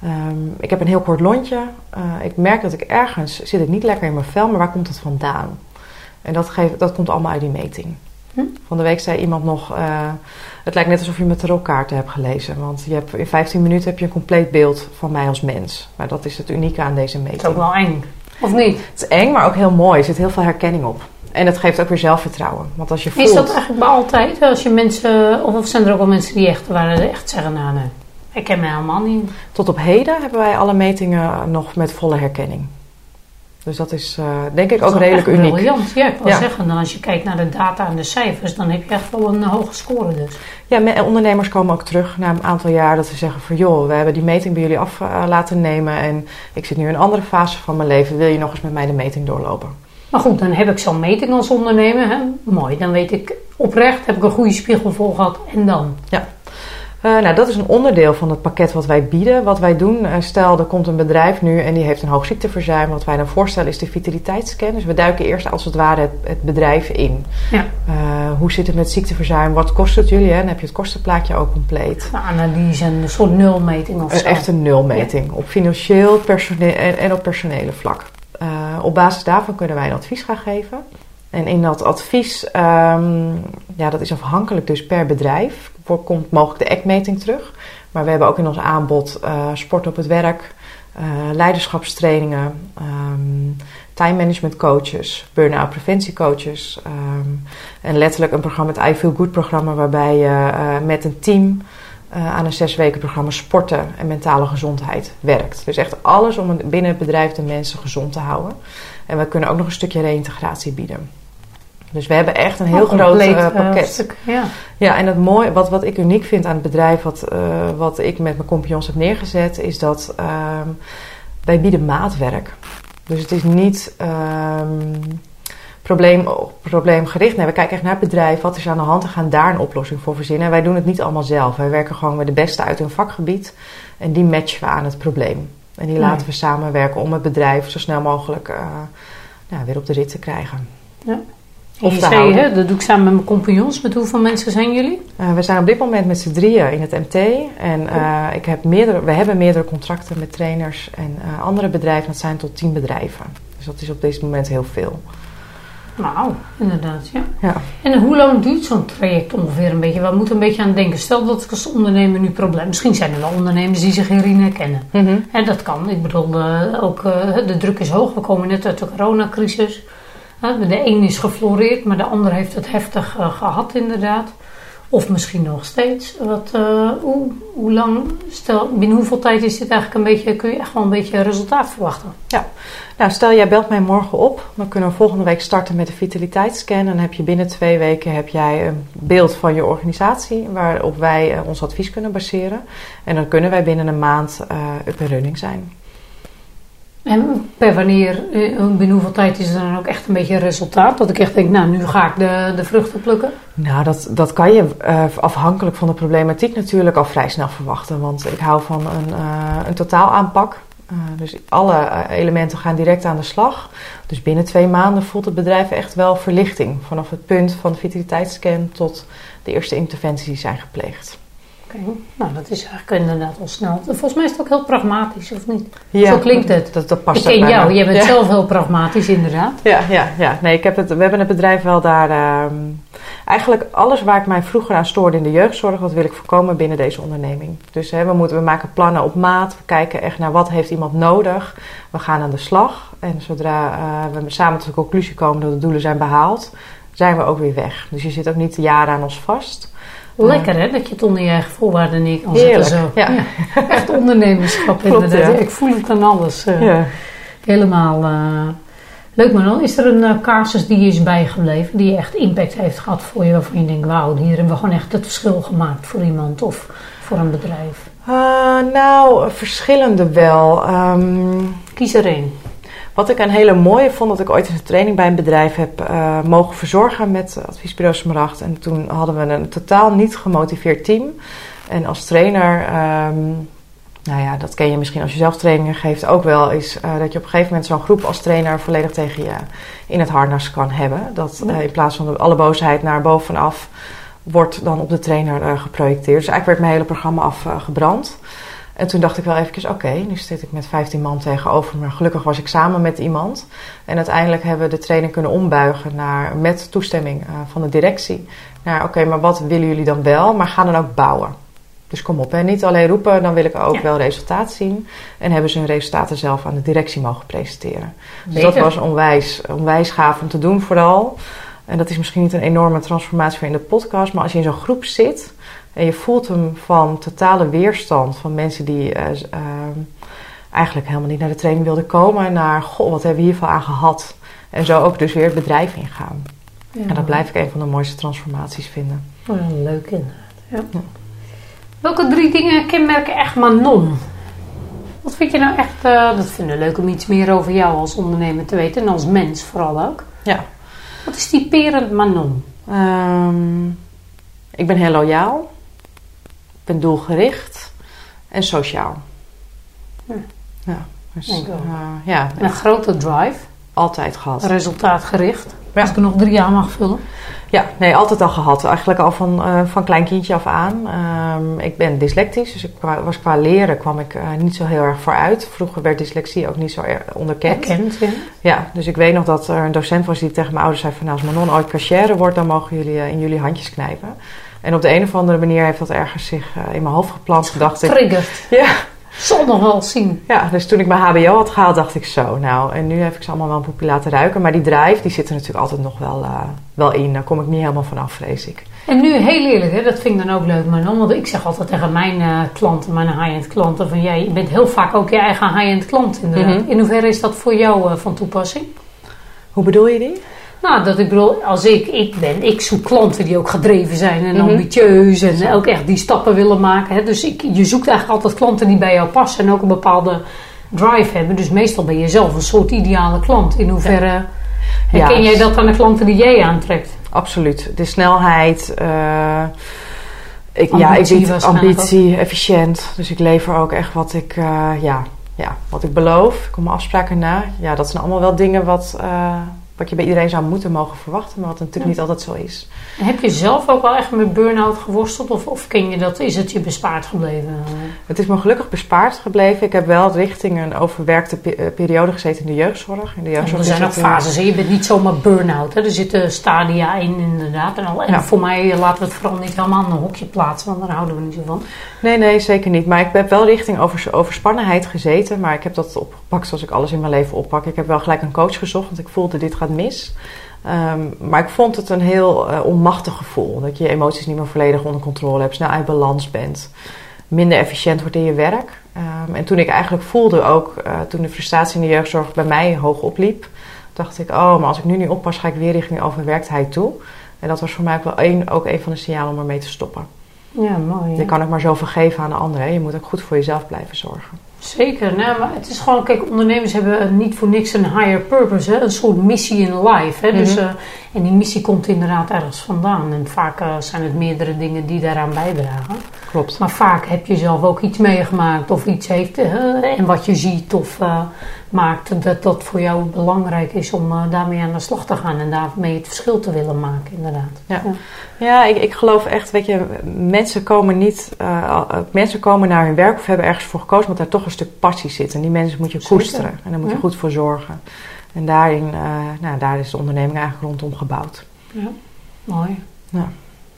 S2: ehm, ik heb een heel kort lontje. Eh, ik merk dat ik ergens zit ik niet lekker in mijn vel, maar waar komt het vandaan? En dat, geeft, dat komt allemaal uit die meting.
S1: Hm?
S2: Van de week zei iemand nog... eh, het lijkt net alsof je mijn tarotkaarten hebt gelezen. Want je hebt, in 15 minuten heb je een compleet beeld van mij als mens. Maar dat is het unieke aan deze meting.
S1: Dat is ook wel eng. Of niet?
S2: Het is eng, maar ook heel mooi. Er zit heel veel herkenning op. En het geeft ook weer zelfvertrouwen. Want als je voelt...
S1: Is dat eigenlijk bij altijd? Als je mensen, of, of zijn er ook wel mensen die echt, waar echt zeggen, nou nee, ik ken me helemaal niet.
S2: Tot op heden hebben wij alle metingen nog met volle herkenning. Dus dat is eh, denk ik
S1: Dat
S2: ook redelijk uniek.
S1: briljant. Ja, ik wil
S2: Ja.
S1: zeggen, dan als je kijkt naar de data en de cijfers, dan heb je echt wel een hoge score dus.
S2: Ja, me- ondernemers komen ook terug na een aantal jaar dat ze zeggen van... joh, we hebben die meting bij jullie af eh, laten nemen... en ik zit nu in een andere fase van mijn leven. Wil je nog eens met mij de meting doorlopen?
S1: Maar goed, dan heb ik zo'n meting als ondernemer. Hè? Mooi, dan weet ik oprecht, heb ik een goede spiegel voor gehad. En dan?
S2: Eh, nou, dat is een onderdeel van het pakket wat wij bieden. Wat wij doen, eh, stel er komt een bedrijf nu en die heeft een hoog ziekteverzuim. Wat wij dan voorstellen is de vitaliteitsscan. Dus we duiken eerst als het ware het, het bedrijf in.
S1: Ja.
S2: Eh, hoe zit het met ziekteverzuim? Wat kost het jullie? Hè? Dan heb je het kostenplaatje ook compleet.
S1: De analyse en een soort nulmeting of
S2: Een
S1: zo.
S2: echte nulmeting. Op financieel personeel en, en op personele vlak. Op basis daarvan kunnen wij een advies gaan geven. En in dat advies, ehm, ja, dat is afhankelijk dus per bedrijf, komt mogelijk de ECK-meting terug. Maar we hebben ook in ons aanbod eh, sport op het werk, eh, leiderschapstrainingen, ehm, time management coaches, burn-out preventiecoaches. ehm, en letterlijk een programma, het I Feel Good programma, waarbij je eh, met een team aan een zes weken programma sporten en mentale gezondheid werkt. Dus echt alles om binnen het bedrijf de mensen gezond te houden. En we kunnen ook nog een stukje reïntegratie bieden. Dus we hebben echt een heel groot eh,
S1: eh,
S2: pakket.
S1: stuk, ja.
S2: Ja, en het mooie, wat, wat ik uniek vind aan het bedrijf, wat, eh, wat ik met mijn compagnons heb neergezet, is dat ehm, wij bieden maatwerk. Dus het is niet ehm, probleem, probleemgericht. Nee, we kijken echt naar het bedrijf, wat is er aan de hand en gaan daar een oplossing voor verzinnen. En wij doen het niet allemaal zelf. Wij werken gewoon met de beste uit hun vakgebied en die matchen we aan het probleem. En die
S1: Nee.
S2: laten we samenwerken om het bedrijf zo snel mogelijk nou, weer op de rit te krijgen.
S1: Ja.
S2: Of
S1: je zei, hè, dat doe ik samen met mijn compagnons. Met hoeveel mensen zijn jullie?
S2: Uh, we zijn op dit moment met z'n drieën in het MT. En uh, ik heb meerdere, we hebben meerdere contracten met trainers en uh, andere bedrijven. Dat zijn tot tien bedrijven. Dus dat is op dit moment heel veel.
S1: Nou, inderdaad, ja.
S2: ja.
S1: En hoe lang duurt zo'n traject ongeveer een beetje? We moeten een beetje aan denken. Stel dat ik als ondernemer nu probleem... Misschien zijn er wel ondernemers die zich hierin herkennen.
S2: Mm -hmm.
S1: En dat kan. Ik bedoel, ook de druk is hoog. We komen net uit de coronacrisis. De een is gefloreerd, maar de ander heeft het heftig uh, gehad inderdaad. Of misschien nog steeds. Wat, uh, hoe, hoe lang, binnen hoeveel tijd is dit eigenlijk een beetje, kun je echt wel een beetje resultaat verwachten?
S2: Ja, nou stel jij belt mij morgen op. Dan kunnen we volgende week starten met de vitaliteitsscan. En dan heb je binnen twee weken heb jij een beeld van je organisatie waarop wij uh, ons advies kunnen baseren. En dan kunnen wij binnen een maand uh, up en running zijn.
S1: En per wanneer, binnen hoeveel tijd is er dan ook echt een beetje resultaat? Dat ik echt denk, nou, nu ga ik de, de vruchten plukken?
S2: Nou, dat, dat kan je uh, afhankelijk van de problematiek natuurlijk al vrij snel verwachten. Want ik hou van een, uh, een totaalaanpak. Uh, dus alle elementen gaan direct aan de slag. Dus binnen twee maanden voelt het bedrijf echt wel verlichting. Vanaf het punt van de vitaliteitsscan tot de eerste interventies die zijn gepleegd.
S1: Oké, nou dat is eigenlijk inderdaad al snel. Volgens mij is het ook heel pragmatisch, of niet? Ja, Zo klinkt het.
S2: Dat, dat past
S1: ik ken jou, je bent zelf heel pragmatisch inderdaad.
S2: Ja, ja, ja. Nee, ik heb het, we hebben het bedrijf wel daar... Uh, eigenlijk alles waar ik mij vroeger aan stoorde in de jeugdzorg... dat wil ik voorkomen binnen deze onderneming. Dus hè, we, moeten, we maken plannen op maat. We kijken echt naar wat heeft iemand nodig. We gaan aan de slag. En zodra uh, we samen tot de conclusie komen dat de doelen zijn behaald... zijn we ook weer weg. Dus je zit ook niet jaren aan ons vast...
S1: Lekker hè, dat je het onder je eigen voorwaarden neer kan zetten. Zo. Ja. Echt ondernemerschap inderdaad. Ik voel het aan alles. Ja. Helemaal uh, leuk dan Is er een uh, casus die is bijgebleven, die echt impact heeft gehad voor je, waarvan je denkt, wauw, hier hebben we gewoon echt het verschil gemaakt voor iemand of voor een bedrijf?
S2: nou, verschillende wel. Um,
S1: Kies er één.
S2: Wat ik een hele mooie vond, dat ik ooit een training bij een bedrijf heb uh, mogen verzorgen met adviesbureau Smaracht. En toen hadden we een totaal niet gemotiveerd team. En als trainer, um, nou ja, dat ken je misschien als je zelf trainingen geeft ook wel, is uh, dat je op een gegeven moment zo'n groep als trainer volledig tegen je in het harnas kan hebben. Dat uh, in plaats van alle boosheid naar bovenaf wordt dan op de trainer geprojecteerd. Dus eigenlijk werd mijn hele programma afgebrand. En toen dacht ik wel eventjes, oké, nu zit ik met 15 man tegenover me. Gelukkig was ik samen met iemand. En uiteindelijk hebben we de training kunnen ombuigen naar, met toestemming uh, van de directie. Naar, oké, maar wat willen jullie dan wel? Maar ga dan ook bouwen. Dus kom op, hè. niet alleen roepen, dan wil ik ook wel resultaat zien. En hebben ze hun resultaten zelf aan de directie mogen presenteren. Dus dat was onwijs, onwijs gaaf om te doen vooral. En dat is misschien niet een enorme transformatie voor in de podcast, maar als je in zo'n groep zit en je voelt hem van totale weerstand van mensen die uh, uh, eigenlijk helemaal niet naar de training wilden komen, naar goh, wat hebben we hiervan aan gehad? En zo ook dus weer het bedrijf ingaan. Ja. En dat blijf ik een van de mooiste transformaties vinden.
S1: Oh, ja, leuk inderdaad. Ja. ja. Welke drie dingen kenmerken echt Manon? Wat vind je nou echt, uh, dat vind ik leuk om iets meer over jou als ondernemer te weten en als mens vooral ook.
S2: Ja.
S1: Wat is typerend Manon?
S2: Um, ik ben heel loyaal ben doelgericht en sociaal.
S1: Ja.
S2: ja, dus, uh,
S1: ja een grote drive.
S2: Altijd gehad.
S1: Resultaatgericht. Ja. Als ik er nog drie jaar mag vullen.
S2: Ja, nee, altijd al gehad. Eigenlijk al van, uh, van klein kindje af aan. Um, ik ben dyslectisch, dus ik was qua leren kwam ik uh, niet zo heel erg vooruit. Vroeger werd dyslexie ook niet zo onderkend.
S1: Erkend, ja.
S2: Ja, dus ik weet nog dat er een docent was die tegen mijn ouders zei van... Nou, als Manon ooit cashier wordt, dan mogen jullie in jullie handjes knijpen. En op de een of andere manier heeft dat ergens zich uh, in mijn hoofd geplant. Dacht ik. Ja.
S1: Zal nog wel zien.
S2: Ja, dus toen ik mijn HBO had gehaald, dacht ik zo. Nou, en nu heb ik ze allemaal wel een poepje laten ruiken. Maar die drive, die zit er natuurlijk altijd nog wel, uh, wel in. Daar kom ik niet helemaal vanaf, vrees ik.
S1: En nu, heel eerlijk, hè, dat vind ik dan ook leuk. Maar dan, want ik zeg altijd tegen mijn uh, klanten, mijn high-end klanten... van jij bent heel vaak ook je eigen high-end klant inderdaad. Mm -hmm. In hoeverre is dat voor jou uh, van toepassing?
S2: Hoe bedoel je die?
S1: Nou, dat ik bedoel, als ik, ik ben, ik zoek klanten die ook gedreven zijn en mm-hmm. ambitieus en ook echt die stappen willen maken. Hè. Dus ik, je zoekt eigenlijk altijd klanten die bij jou passen en ook een bepaalde drive hebben. Dus meestal ben je zelf een soort ideale klant. In hoeverre ja. herken ja, jij dat aan de klanten die jij aantrekt?
S2: Absoluut. De snelheid, uh, ik, ambitie, ja, ik bied ambitie, ook. efficiënt. Dus ik lever ook echt wat ik, uh, ja, ja, wat ik beloof. Ik kom mijn afspraken na. Ja, dat zijn allemaal wel dingen wat... Uh, wat je bij iedereen zou moeten mogen verwachten, maar wat natuurlijk niet altijd zo is.
S1: Heb je zelf ook wel echt met burn-out geworsteld of, of ken je dat, is het je bespaard gebleven?
S2: Het is me gelukkig bespaard gebleven. Ik heb wel richting een overwerkte eh, periode gezeten in de jeugdzorg. In de jeugdzorg
S1: er zijn ook fases, je bent niet zomaar burn-out. Er zitten stadia in inderdaad. En, al, en ja. voor mij laten we het vooral niet helemaal in een hokje plaatsen, want daar houden we niet zo van.
S2: Nee, nee, zeker niet. Maar ik heb wel richting over, overspannenheid gezeten, maar ik heb dat opgepakt zoals ik alles in mijn leven oppak. Ik heb wel gelijk een coach gezocht, want ik voelde dit gaat mis. Um, maar ik vond het een heel uh, onmachtig gevoel. Dat je je emoties niet meer volledig onder controle hebt, snel uit balans bent, minder efficiënt wordt in je werk. Um, en toen ik eigenlijk voelde ook, uh, toen de frustratie in de jeugdzorg bij mij hoog opliep, dacht ik, oh, maar als ik nu niet oppas, ga ik weer richting overwerktheid toe. En dat was voor mij ook wel een, ook een van de signalen om ermee te stoppen.
S1: Ja, mooi.
S2: Je kan ook maar zoveel geven aan de anderen. Je moet ook goed voor jezelf blijven zorgen.
S1: Zeker, nou, maar het is gewoon, kijk, ondernemers hebben niet voor niks een higher purpose, hè? een soort missie in life. Hè? dus,
S2: Mhm.
S1: eh, en die missie komt inderdaad ergens vandaan. En vaak eh, zijn het meerdere dingen die daaraan bijdragen.
S2: Klopt.
S1: Maar vaak heb je zelf ook iets meegemaakt of iets heeft eh, en wat je ziet of eh, maakt dat dat voor jou belangrijk is om eh, daarmee aan de slag te gaan en daarmee het verschil te willen maken, inderdaad.
S2: Ja. Ja, ik, ik geloof echt, weet je, mensen komen niet, mensen komen naar hun werk of hebben ergens voor gekozen, omdat daar toch een stuk passie zit. En die mensen moet je
S1: Zeker.
S2: koesteren en daar moet je
S1: Ja.
S2: goed voor zorgen. En daarin, nou, daar is de onderneming eigenlijk rondom gebouwd.
S1: Ja, mooi.
S2: Ja.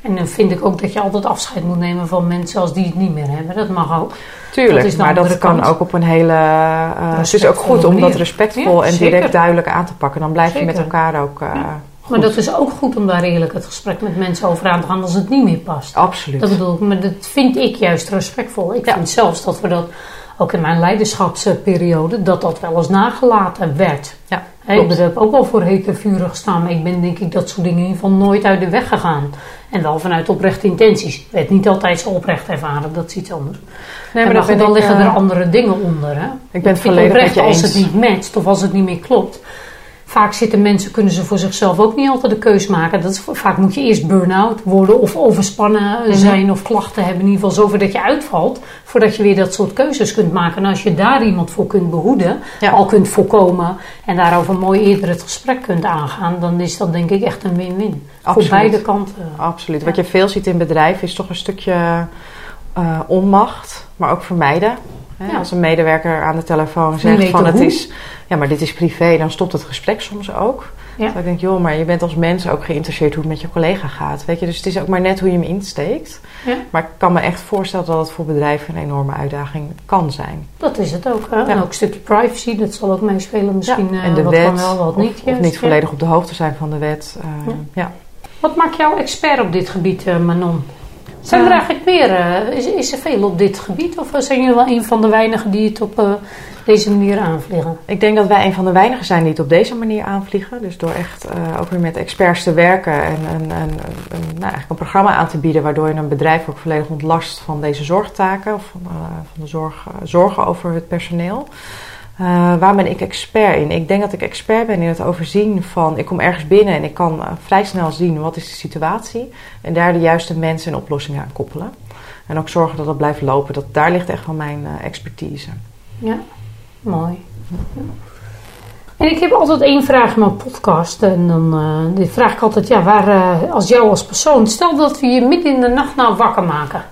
S1: En dan vind ik ook dat je altijd afscheid moet nemen van mensen als die het niet meer hebben. Dat mag ook.
S2: Tuurlijk,
S1: Dat
S2: maar dat kan ook op een hele. eh, het is ook goed om dat respectvol
S1: Ja,
S2: en
S1: zeker.
S2: direct duidelijk aan te pakken. Dan blijf je met elkaar ook. eh,
S1: Ja. Maar dat is ook goed om daar eerlijk het gesprek met mensen over aan te gaan als het niet meer past.
S2: Absoluut.
S1: Dat bedoel ik, maar dat vind ik juist respectvol. Ik
S2: Ja.
S1: vind zelfs dat we dat, ook in mijn leiderschapsperiode, dat dat wel eens nagelaten werd.
S2: Ja,
S1: Ik heb ook wel voor hete vuren gestaan, maar ik ben denk ik dat soort dingen in ieder geval nooit uit de weg gegaan. En wel vanuit oprechte intenties. Werd niet altijd zo oprecht ervaren, dat is iets anders.
S2: Nee,
S1: maar dan,
S2: ben
S1: dan
S2: ik,
S1: liggen
S2: eh,
S1: er andere dingen onder. Hè?
S2: Ik ben het volledig met
S1: oprecht
S2: je
S1: als
S2: eens.
S1: het niet matcht of als het niet meer klopt. Vaak zitten mensen, kunnen ze voor zichzelf ook niet altijd de keus maken. Dat is, vaak moet je eerst burn-out worden of overspannen
S2: Mhm.
S1: zijn of klachten hebben. In ieder geval zover dat je uitvalt. Voordat je weer dat soort keuzes kunt maken. En als je daar iemand voor kunt behoeden,
S2: Ja.
S1: al kunt voorkomen. En daarover mooi eerder het gesprek kunt aangaan. Dan is dat denk ik echt een win-win. Voor beide kanten.
S2: Absoluut. Wat je veel ziet in bedrijven is toch een stukje eh, onmacht, maar ook vermijden. Hè. Als een medewerker aan de telefoon zegt van het
S1: hoe.
S2: is, ja, maar dit is privé, dan stopt het gesprek soms ook.
S1: Ja.
S2: Dus ik denk, joh, maar je bent als mens ook geïnteresseerd hoe het met je collega gaat. Weet je, dus het is ook maar net hoe je hem insteekt.
S1: Ja.
S2: Maar ik kan me echt voorstellen dat het voor bedrijven een enorme uitdaging kan zijn.
S1: Dat is het ook.
S2: Ja.
S1: En ook een stukje privacy, dat zal ook meespelen misschien. Eh,
S2: en de
S1: wat
S2: wet,
S1: wel, wat
S2: of,
S1: niet.
S2: of
S1: juist,
S2: niet volledig op de hoogte zijn van de wet. eh,
S1: Ja.
S2: ja.
S1: Wat maakt jou expert op dit gebied, eh, Manon? Zijn er eigenlijk meer? eh, is, is er veel op dit gebied? Of zijn jullie wel een van de weinigen die het op eh, deze manier aanvliegen?
S2: Ik denk dat wij een van de weinigen zijn die het op deze manier aanvliegen. Dus door echt eh, ook weer met experts te werken en een- nou, eigenlijk een programma aan te bieden waardoor je een bedrijf ook volledig ontlast van deze zorgtaken of van, van de zorg, zorgen over het personeel. Eh, waar ben ik expert in? Ik denk dat ik expert ben in het overzien van. Ik kom ergens binnen en ik kan eh, vrij snel zien wat is de situatie. En daar de juiste mensen en oplossingen aan koppelen. En ook zorgen dat het blijft lopen. Dat, daar ligt echt wel mijn eh, expertise.
S1: Ja, mooi. En ik heb altijd één vraag in mijn podcast. En dan vraag ik altijd, ja, waar, als jou als persoon, stel dat we je midden in de nacht nou wakker maken.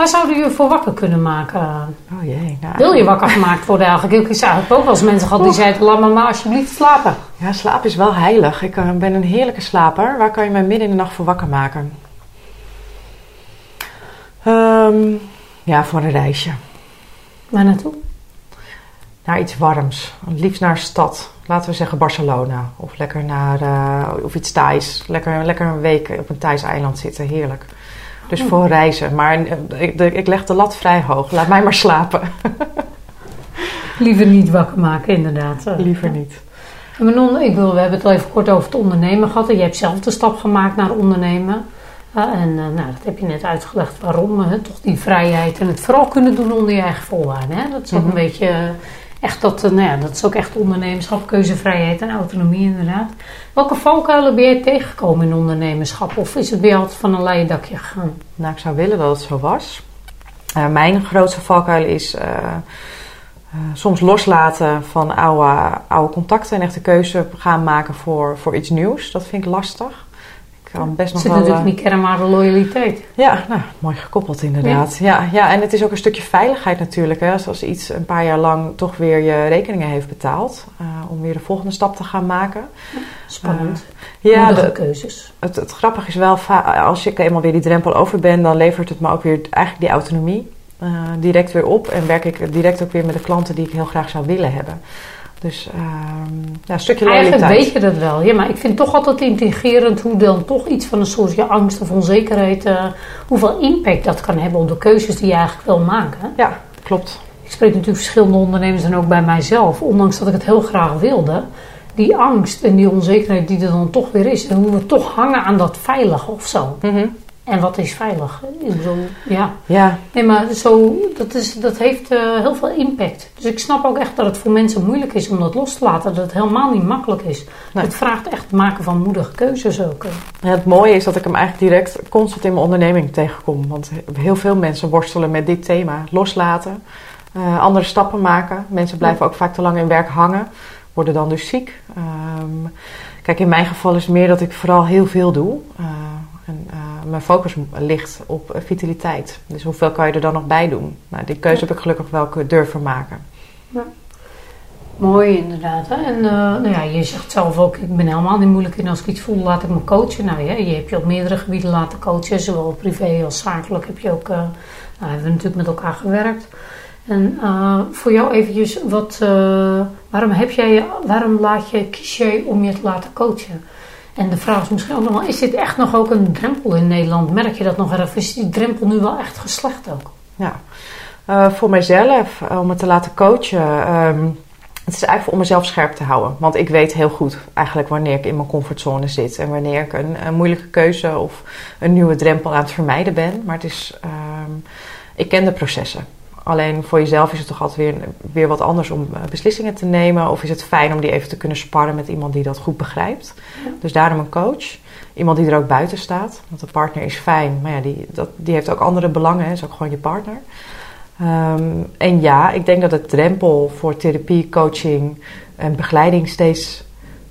S1: Waar zouden je voor wakker kunnen maken?
S2: Oh jee. Nou,
S1: Wil je wakker gemaakt worden eigenlijk? Ik heb ook wel eens mensen gehad die zeiden, laat me maar alsjeblieft slapen.
S2: Ja, slaap is wel heilig. Ik eh, ben een heerlijke slaper. Waar kan je mij midden in de nacht voor wakker maken? Ehm, ja, voor een reisje.
S1: Waar naartoe?
S2: Naar iets warms. Liefst naar een stad. Laten we zeggen Barcelona. Of lekker naar eh, of iets Thais. Lekker, lekker een week op een Thais eiland zitten. Heerlijk. Dus voor reizen. Maar eh, ik, leg de lat vrij hoog. Laat mij maar slapen.
S1: Liever niet wakker maken, inderdaad. Eh,
S2: Liever niet.
S1: En Manon, ik wil, we hebben het al even kort over het ondernemen gehad. En je hebt zelf de stap gemaakt naar ondernemen. Eh, en nou, dat heb je net uitgelegd waarom. toch die vrijheid en het vooral kunnen doen onder je eigen voorwaarden. Dat is ook
S2: Mhm.
S1: een beetje echt dat, eh, nou ja, dat is ook echt ondernemerschap, keuzevrijheid en autonomie inderdaad. Welke valkuilen ben jij tegengekomen in ondernemerschap? Of is het bij altijd van een leien dakje gegaan?
S2: Nou, ik zou willen dat het zo was. Eh, mijn grootste valkuil is eh, soms loslaten van oude, oude contacten en echt de keuze gaan maken voor, voor iets nieuws. Dat vind ik lastig. Kan best nog
S1: zit
S2: wel.
S1: natuurlijk
S2: eh,
S1: niet kern maar de loyaliteit.
S2: ja, nou, mooi gekoppeld inderdaad. Ja. Ja, en het is ook een stukje veiligheid natuurlijk. Hè, als, als iets een paar jaar lang toch weer je rekeningen heeft betaald. eh, om weer de volgende stap te gaan maken.
S1: Spannend.
S2: Ja,
S1: Moedige
S2: de-
S1: keuzes.
S2: het, het grappige is wel, als ik eenmaal weer die drempel over ben, dan levert het me ook weer eigenlijk die autonomie eh, direct weer op. En werk ik direct ook weer met de klanten die ik heel graag zou willen hebben. Dus ehm, ja, een stukje
S1: Eigenlijk
S2: loyaliteit.
S1: weet je dat wel. Ja, maar ik vind het toch altijd integrerend hoe dan toch iets van een soort ja, angst of onzekerheid, eh, hoeveel impact dat kan hebben op de keuzes die je eigenlijk wil maken.
S2: Ja, klopt.
S1: Ik spreek natuurlijk verschillende ondernemers en ook bij mijzelf, ondanks dat ik het heel graag wilde. Die angst en die onzekerheid die er dan toch weer is. En hoe we toch hangen aan dat veilige of zo.
S2: Mhm.
S1: En wat is veilig? Ik bedoel, ja.
S2: Ja,
S1: Nee, maar zo, dat, is, dat heeft eh, heel veel impact. Dus ik snap ook echt dat het voor mensen moeilijk is om dat los te laten. Dat het helemaal niet makkelijk is.
S2: Nee.
S1: Het vraagt echt het maken van moedige keuzes ook.
S2: Ja, het mooie is dat ik hem eigenlijk direct constant in mijn onderneming tegenkom. Want heel veel mensen worstelen met dit thema. Loslaten, eh, andere stappen maken. Mensen blijven ook vaak te lang in werk hangen, worden dan dus ziek. Ehm, kijk, in mijn geval is het meer dat ik vooral heel veel doe. Eh, en, mijn focus ligt op eh, vitaliteit. Dus hoeveel kan je er dan nog bij doen? Nou, die keuze heb ik gelukkig wel durven maken.
S1: Mooi inderdaad. Hè? En eh, nou ja, je zegt zelf ook, ik ben helemaal niet moeilijk in als ik iets voel, laat ik me coachen. Nou ja, je hebt je op meerdere gebieden laten coachen, zowel privé als zakelijk heb je ook, eh, nou, hebben we natuurlijk met elkaar gewerkt. En voor jou eventjes, wat, waarom, heb jij, waarom laat je, kies jij om je te laten coachen? En de vraag is misschien ook wel, is dit echt nog ook een drempel in Nederland? Merk je dat nog erg? Is die drempel nu wel echt geslecht ook?
S2: Ja. Eh, voor mijzelf, eh, om het te laten coachen, ehm, het is eigenlijk om mezelf scherp te houden. Want ik weet heel goed eigenlijk wanneer ik in mijn comfortzone zit en wanneer ik een, een moeilijke keuze of een nieuwe drempel aan het vermijden ben. Maar het is, ehm, ik ken de processen. Alleen voor jezelf is het toch altijd weer, weer wat anders om eh, beslissingen te nemen. Of is het fijn om die even te kunnen sparren met iemand die dat goed begrijpt. Dus daarom een coach. Iemand die er ook buiten staat. Want een partner is fijn, maar ja, die, dat, die heeft ook andere belangen. Hè. is ook gewoon je partner. Ehm, en ja, ik denk dat de drempel voor therapie, coaching en begeleiding steeds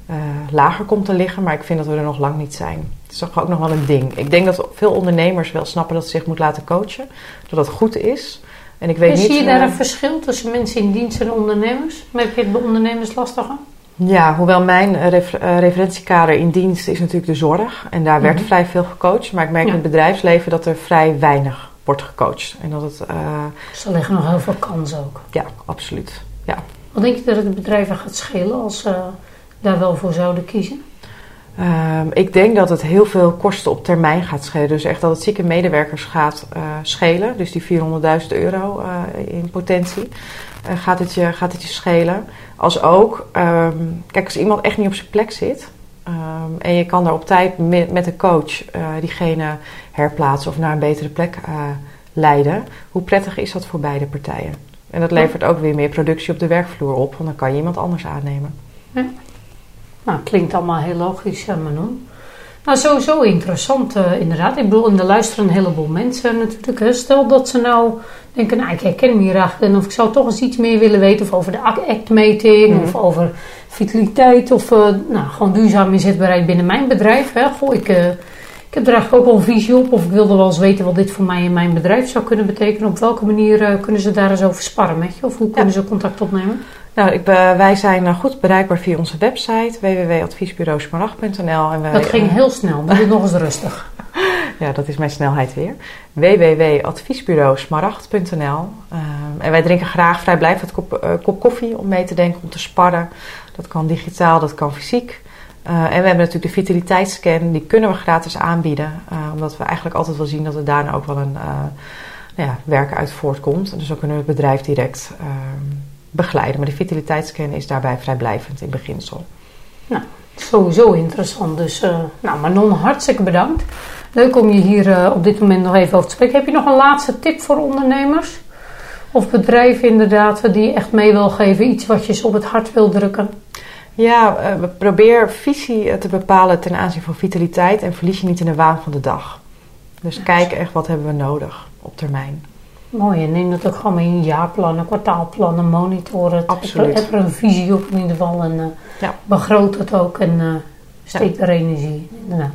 S2: eh, lager komt te liggen. Maar ik vind dat we er nog lang niet zijn. Het is toch ook nog wel een ding. Ik denk dat veel ondernemers wel snappen dat ze zich moeten laten coachen. Dat dat goed is. En ik weet
S1: En
S2: niet...
S1: zie je daar
S2: eh,
S1: een verschil tussen mensen in dienst en ondernemers? Merk je het bij ondernemers lastiger?
S2: Ja, hoewel mijn eh, refer- eh, referentiekader in dienst is natuurlijk de zorg. En daar werd
S1: Mhm.
S2: vrij veel gecoacht. Maar ik merk
S1: Ja.
S2: in het bedrijfsleven dat er vrij weinig wordt gecoacht. En dat het...
S1: Dus er liggen nog heel veel kansen ook.
S2: ja, absoluut. Ja.
S1: Wat denk je dat het bedrijven gaat schelen als ze daar wel voor zouden kiezen?
S2: Ehm, ik denk dat het heel veel kosten op termijn gaat schelen. Dus echt dat het zieke medewerkers gaat eh, schelen. Dus die 400.000 euro eh, in potentie eh, gaat, het je, gaat het je schelen. Als ook, ehm, kijk, als iemand echt niet op zijn plek zit... ehm, en je kan daar op tijd met, met een coach diegene herplaatsen of naar een betere plek leiden. Hoe prettig is dat voor beide partijen? En dat levert ook weer meer productie op de werkvloer op. Want dan kan je iemand anders aannemen.
S1: Nou, klinkt allemaal heel logisch, eh, Manon. Nou, sowieso interessant eh, inderdaad. Ik bedoel, en er luisteren een heleboel mensen natuurlijk. Hè. Stel dat ze nou denken, nou, ik herken me hier eigenlijk. En of ik zou toch eens iets meer willen weten of over de ACT-meting.
S2: Mhm.
S1: Of over vitaliteit. Of eh, nou, gewoon duurzaam inzetbaarheid binnen mijn bedrijf. Hè. Goh, ik, eh, ik heb er eigenlijk ook een visie op. Of ik wilde wel eens weten wat dit voor mij en mijn bedrijf zou kunnen betekenen. Op welke manier kunnen ze daar eens over sparren met je? Of hoe kunnen ze contact opnemen?
S2: Nou, ik, wij zijn eh, goed bereikbaar via onze website www.adviesbureausmarag.nl. En wij,
S1: Dat ging
S2: eh,
S1: heel snel. Doe het nog eens rustig.
S2: ja, dat is mijn snelheid weer. www.adviesbureausmarag.nl. Ehm, en wij drinken graag vrijblijvend kop, eh, kop koffie om mee te denken, om te sparren. Dat kan digitaal, dat kan fysiek. En we hebben natuurlijk de vitaliteitsscan, die kunnen we gratis aanbieden. omdat we eigenlijk altijd wel zien dat er daarna ook wel een eh, nou ja, werk uit voortkomt. Dus dan kunnen we het bedrijf direct ehm, begeleiden. Maar de vitaliteitsscan is daarbij vrijblijvend in beginsel.
S1: Sowieso interessant. Dus, eh, nou, Manon, hartstikke bedankt. Leuk om je hier eh, op dit moment nog even over te spreken. Heb je nog een laatste tip voor ondernemers? Of bedrijven inderdaad, die je echt mee wil geven? Iets wat je ze op het hart wil drukken?
S2: Ja, eh, probeer visie eh, te bepalen ten aanzien van vitaliteit en verlies je niet in de waan van de dag. Dus kijk echt wat hebben we nodig op termijn.
S1: Mooi, en neem dat ook gewoon mee in jaarplannen, kwartaalplannen, monitoren. het.
S2: Absoluut.
S1: Heb er een visie op in ieder geval en eh,
S2: Ja.
S1: begroot het ook en eh steek er energie in, inderdaad.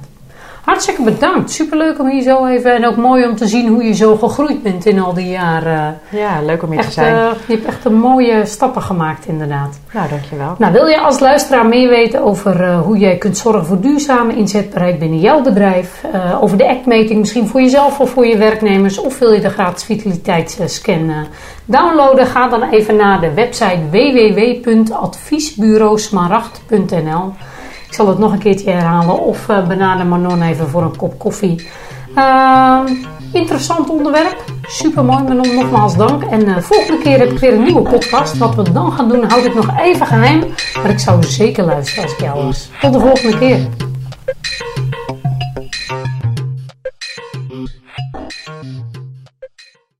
S1: Hartstikke bedankt. Superleuk om hier zo even en ook mooi om te zien hoe je zo gegroeid bent in al die jaren.
S2: Ja, leuk om hier te zijn.
S1: eh, je hebt echt een mooie stappen gemaakt inderdaad.
S2: nou, dankjewel.
S1: Nou, wil je als luisteraar meer weten over eh, hoe jij kunt zorgen voor duurzame inzetbaarheid binnen jouw bedrijf? eh, over de ACT-meting misschien voor jezelf of voor je werknemers? Of wil je de gratis vitaliteitsscan downloaden? Ga dan even naar de website www.adviesbureausmaragd.nl Ik zal het nog een keertje herhalen of uh, benader Manon even voor een kop koffie. Uh, interessant onderwerp. Super mooi, Manon. Nogmaals dank. En uh, volgende keer heb ik weer een nieuwe podcast. Wat we dan gaan doen, houd ik nog even geheim. Maar ik zou zeker luisteren als ik jou was. Tot de volgende keer.